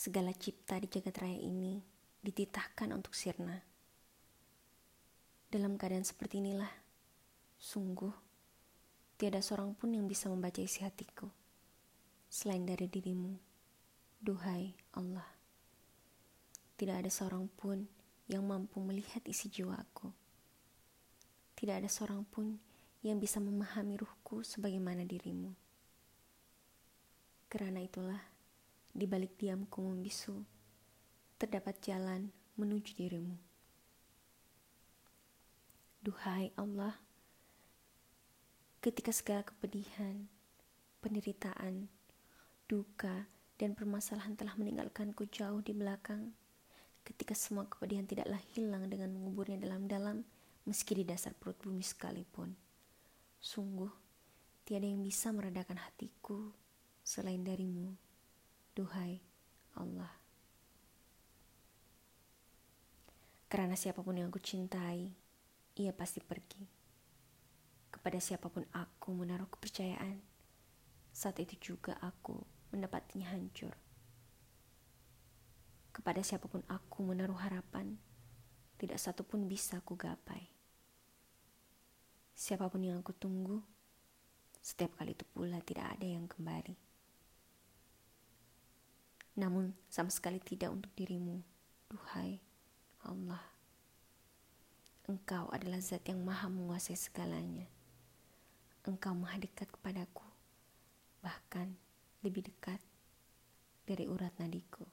segala cipta di jagat raya ini dititahkan untuk sirna. Dalam keadaan seperti inilah, sungguh tiada seorang pun yang bisa membaca isi hatiku selain dari dirimu, duhai Allah. Tidak ada seorang pun yang mampu melihat isi jiwaku. Tidak ada seorang pun yang bisa memahami ruhku sebagaimana dirimu. Karena itulah, di balik diamku membisu, terdapat jalan menuju dirimu. Duhai Allah, ketika segala kepedihan, penderitaan, duka, dan permasalahan telah meninggalkanku jauh di belakang, ketika semua kepedihan tidaklah hilang dengan menguburnya dalam-dalam, meski di dasar perut bumi sekalipun. Sungguh, tiada yang bisa meredakan hatiku selain darimu, duhai Allah. Karena siapa pun yang aku cintai, ia pasti pergi. Kepada siapa pun aku menaruh kepercayaan, saat itu juga aku mendapatnya hancur. Kepada siapa pun aku menaruh harapan, tidak satu pun bisa aku gapai. Siapa pun yang aku tunggu, setiap kali itu pula tidak ada yang kembali. Namun sama sekali tidak untuk dirimu, duhai Allah. Engkau adalah zat yang maha menguasai segalanya. Engkau maha dekat kepadaku, bahkan lebih dekat dari urat nadiku.